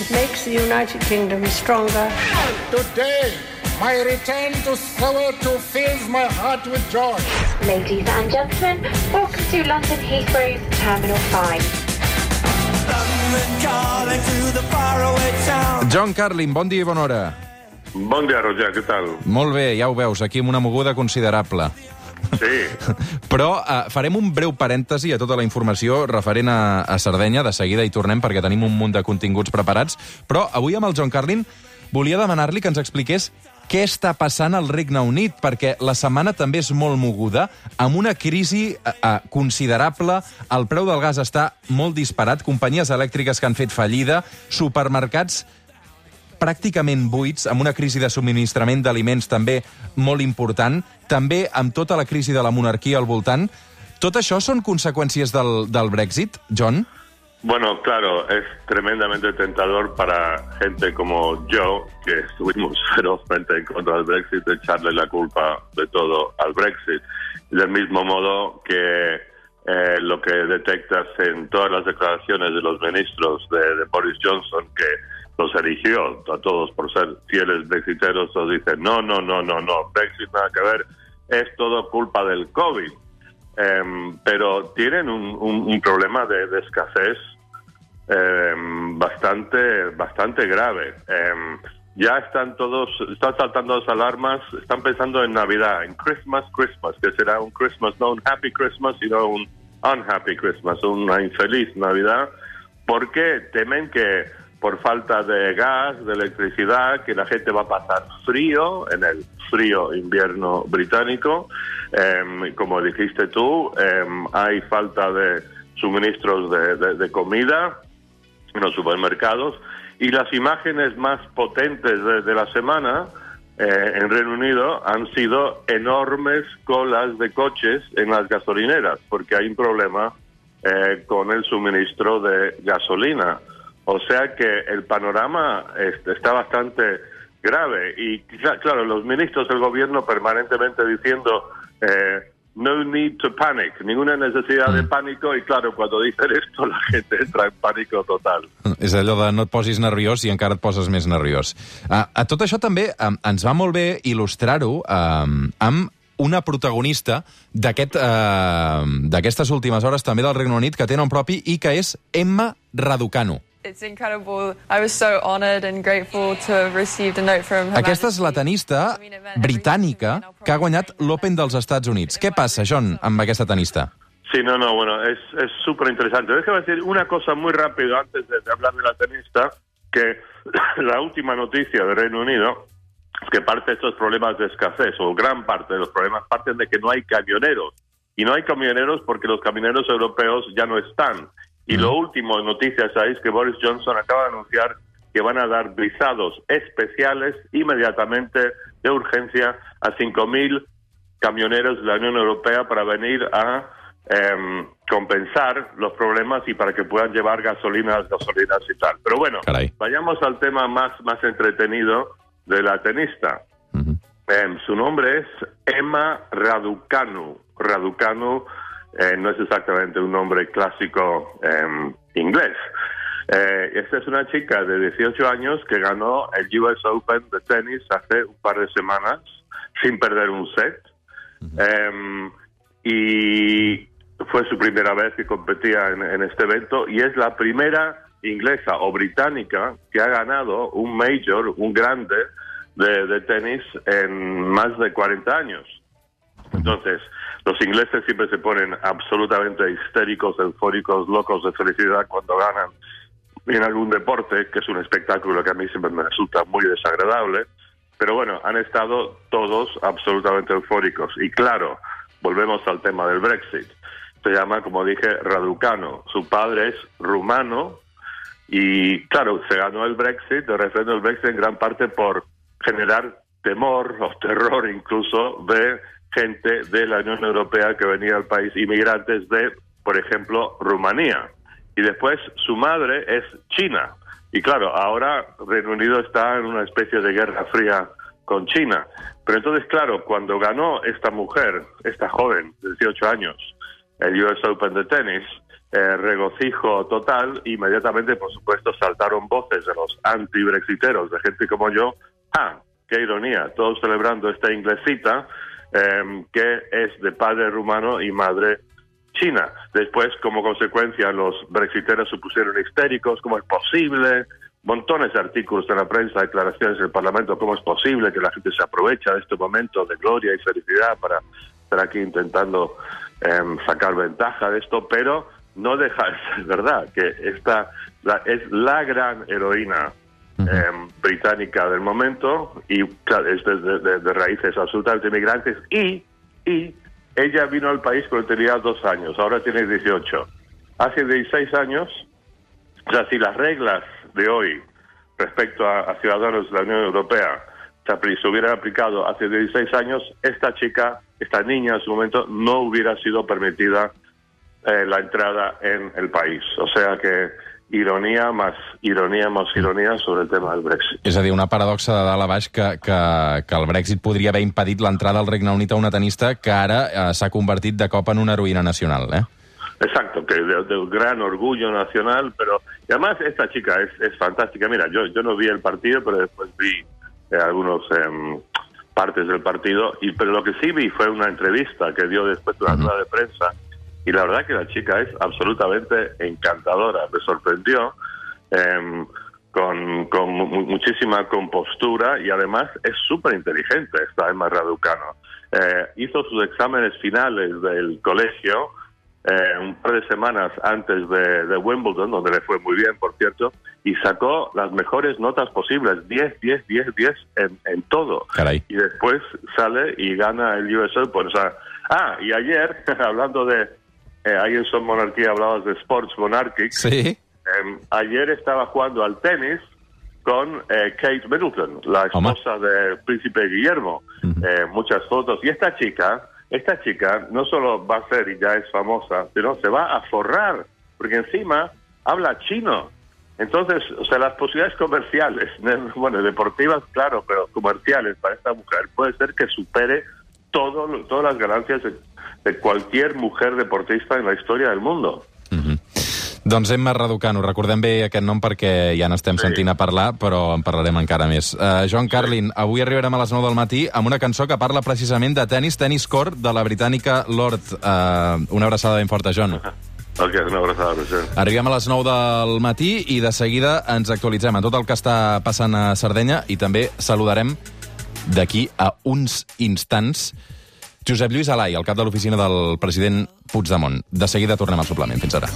It makes the United Kingdom stronger. Today, my return to Soweto fills my heart with joy. Ladies and gentlemen, welcome to London Heathrow's Terminal 5. John Carlin, bon dia i bona hora. Bon dia, Roger, què tal? Molt bé, ja ho veus, aquí amb una moguda considerable. Sí, Però uh, farem un breu parèntesi a tota la informació referent a, a Sardenya. De seguida hi tornem perquè tenim un munt de continguts preparats. Però avui amb el John Carlin volia demanar-li que ens expliqués què està passant al Regne Unit, perquè la setmana també és molt moguda, amb una crisi uh, considerable, el preu del gas està molt disparat, companyies elèctriques que han fet fallida, supermercats pràcticament buits, amb una crisi de subministrament d'aliments també molt important, també amb tota la crisi de la monarquia al voltant. Tot això són conseqüències del, del Brexit, John? bueno, claro, es tremendamente tentador para gente como yo, que estuvimos ferozmente en contra del Brexit, echarle la culpa de todo al Brexit. Del mismo modo que eh, lo que detectas en todas las declaraciones de los ministros de, de Boris Johnson, que los eligió a todos por ser fieles brexiteros, todos dicen, no, no, no, no, no, Brexit nada que ver, es todo culpa del COVID. Em, pero tienen un, un- un problema de, escasez em, bastante, bastante grave. Ya están todos, están saltando las alarmas, están pensando en Navidad, en Christmas, Christmas, que será un Christmas, no un Happy Christmas, sino un Unhappy Christmas, una infeliz Navidad, porque temen que por falta de gas, de electricidad, que la gente va a pasar frío en el frío invierno británico. Em, como dijiste tú, em, hay falta de suministros de- de comida en los supermercados y las imágenes más potentes de, la semana eh, en Reino Unido han sido enormes colas de coches en las gasolineras porque hay un problema eh, con el suministro de gasolina. O sea que el panorama este, está bastante grave y claro, los ministros del gobierno permanentemente diciendo eh, no need to panic, ninguna necesidad de pánico y claro, cuando dicen esto la gente entra en pánico total. És allò de no et posis nerviós i encara et poses més nerviós. Uh, a tot això també um, ens va molt bé il·lustrar-ho amb una protagonista uh, d'aquestes últimes hores també del Regne Unit que té nom propi i que és Emma Raducanu. It's incredible. I was so honoured and grateful to have received a note from Her Aquesta és la tenista britànica que ha guanyat l'Open dels Estats Units. Què passa, John, amb aquesta tenista? Sí, no, no, bueno, es es súper interesante. Déjame decir una cosa muy rápido antes de, de hablar de la tenista, que la última noticia del Reino Unido es que parte de estos problemas de escasez, o gran parte de los problemas, parten de que no hay camioneros. Y no hay camioneros porque los camioneros europeos ya no están. Y lo último en noticias ahí es que Boris Johnson acaba de anunciar que van a dar visados especiales inmediatamente de urgencia a 5.000 camioneros de la Unión Europea para venir a em, compensar los problemas y para que puedan llevar gasolina a las gasolinas y tal. Pero bueno, Caray. vayamos al tema más, más entretenido de la tenista. Em, su nombre es Emma Raducanu. Raducanu eh, no es exactamente un nombre clásico em, inglés. Eh, esta es una chica de 18 años que ganó el US Open de tenis hace un par de semanas sin perder un set. Em, y fue su primera vez que competía en, en este evento y es la primera inglesa o británica que ha ganado un major, un grande de, de tenis en más de 40 años. Entonces, los ingleses siempre se ponen absolutamente histéricos, eufóricos, locos de felicidad cuando ganan en algún deporte, que es un espectáculo que a mí siempre me resulta muy desagradable. Pero bueno, han estado todos absolutamente eufóricos. Y claro, volvemos al tema del Brexit. Se llama, como dije, Raducano. Su padre es rumano y claro, se ganó el Brexit, el referéndum del Brexit en gran parte por generar temor o terror incluso de gente de la Unión Europea que venía al país, inmigrantes de, por ejemplo, Rumanía. Y después su madre es China. Y claro, ahora Reino Unido está en una especie de guerra fría con China. Pero entonces, claro, cuando ganó esta mujer, esta joven de 18 años, el US Open de tenis, eh, regocijo total, inmediatamente, por supuesto, saltaron voces de los anti-brexiteros, de gente como yo, ah, qué ironía, todos celebrando esta inglesita eh, que es de padre rumano y madre china. Después, como consecuencia, los brexiteros se pusieron histéricos, ¿cómo es posible? Montones de artículos en la prensa, declaraciones en el Parlamento, ¿cómo es posible que la gente se aprovecha de este momento de gloria y felicidad para estar aquí intentando em, sacar ventaja de esto? Pero no deja de ser verdad que esta es la gran heroína em, británica del momento y claro, es de, de- de- raíces absolutamente inmigrantes y, y ella vino al país cuando tenía dos años, ahora tiene 18. Hace 16 años, o sea, si las reglas de hoy respecto a, ciudadanos de la Unión Europea se hubieran aplicado hace 16 años, esta chica, esta niña en su momento, no hubiera sido permitida eh, la entrada en el país. O sea que ironía más ironía más ironía sobre el tema del Brexit. És a dir, una paradoxa de dalt a baix que, que, que el Brexit podria haver impedit l'entrada al Regne Unit a una tenista que ara eh, s'ha convertit de cop en una heroïna nacional, eh? Exacto, que de, gran orgullo nacional, pero y además esta chica es, es fantástica. Mira, yo, yo no vi el partido, pero después vi eh, algunos em, partes del partido, y pero lo que sí vi fue una entrevista que dio después de una rueda de prensa, y la verdad que la chica es absolutamente encantadora, me sorprendió. em, con, con mu- muchísima compostura y además es súper inteligente esta Emma Raducano. Eh, hizo sus exámenes finales del colegio eh, un par de semanas antes de, de Wimbledon, donde le fue muy bien, por cierto, y sacó las mejores notas posibles, 10, 10, 10, 10 en, en todo. Caray. Y después sale y gana el US Open. O sea, ah, y ayer, hablando de, eh, ahí en Son Monarquía hablabas de Sports Monarchic, Sí? eh, ayer estaba jugando al tenis con eh, Kate Middleton, la esposa del príncipe Guillermo. Eh, muchas fotos. Y esta chica, esta chica no solo va a ser y ya es famosa, sino se va a forrar, porque encima habla chino. Entonces, o sea, las posibilidades comerciales, bueno, deportivas, claro, pero comerciales para esta mujer puede ser que supere todo, todas las ganancias de, cualquier mujer deportista en la historia del mundo. Doncs Emma Raducano, recordem bé aquest nom perquè ja n'estem Sí. sentint a parlar, però en parlarem encara més. Uh, Joan Carlin, avui arribarem a les 9 del matí amb una cançó que parla precisament de tennis, tennis court, de la britànica Lord. Uh, una abraçada ben forta, John. Ok, una abraçada, Roger. Arribem a les 9 del matí i de seguida ens actualitzem a tot el que està passant a Sardenya i també saludarem d'aquí a uns instants Josep Lluís Alai, el cap de l'oficina del president Puigdemont. De seguida tornem al suplement. Fins ara.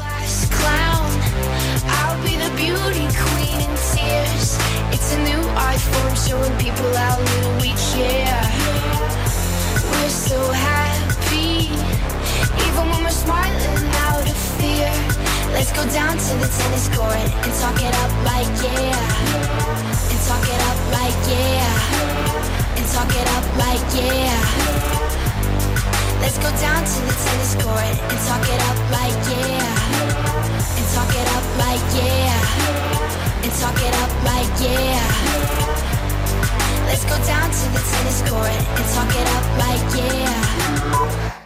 Let's go down to the tennis court and talk it up like yeah. And talk it up like yeah. And talk it up like yeah. Let's go down to the tennis court and talk it up like yeah. And talk it up like yeah. And talk it up like yeah. Let's go down to the tennis court and talk it up like yeah.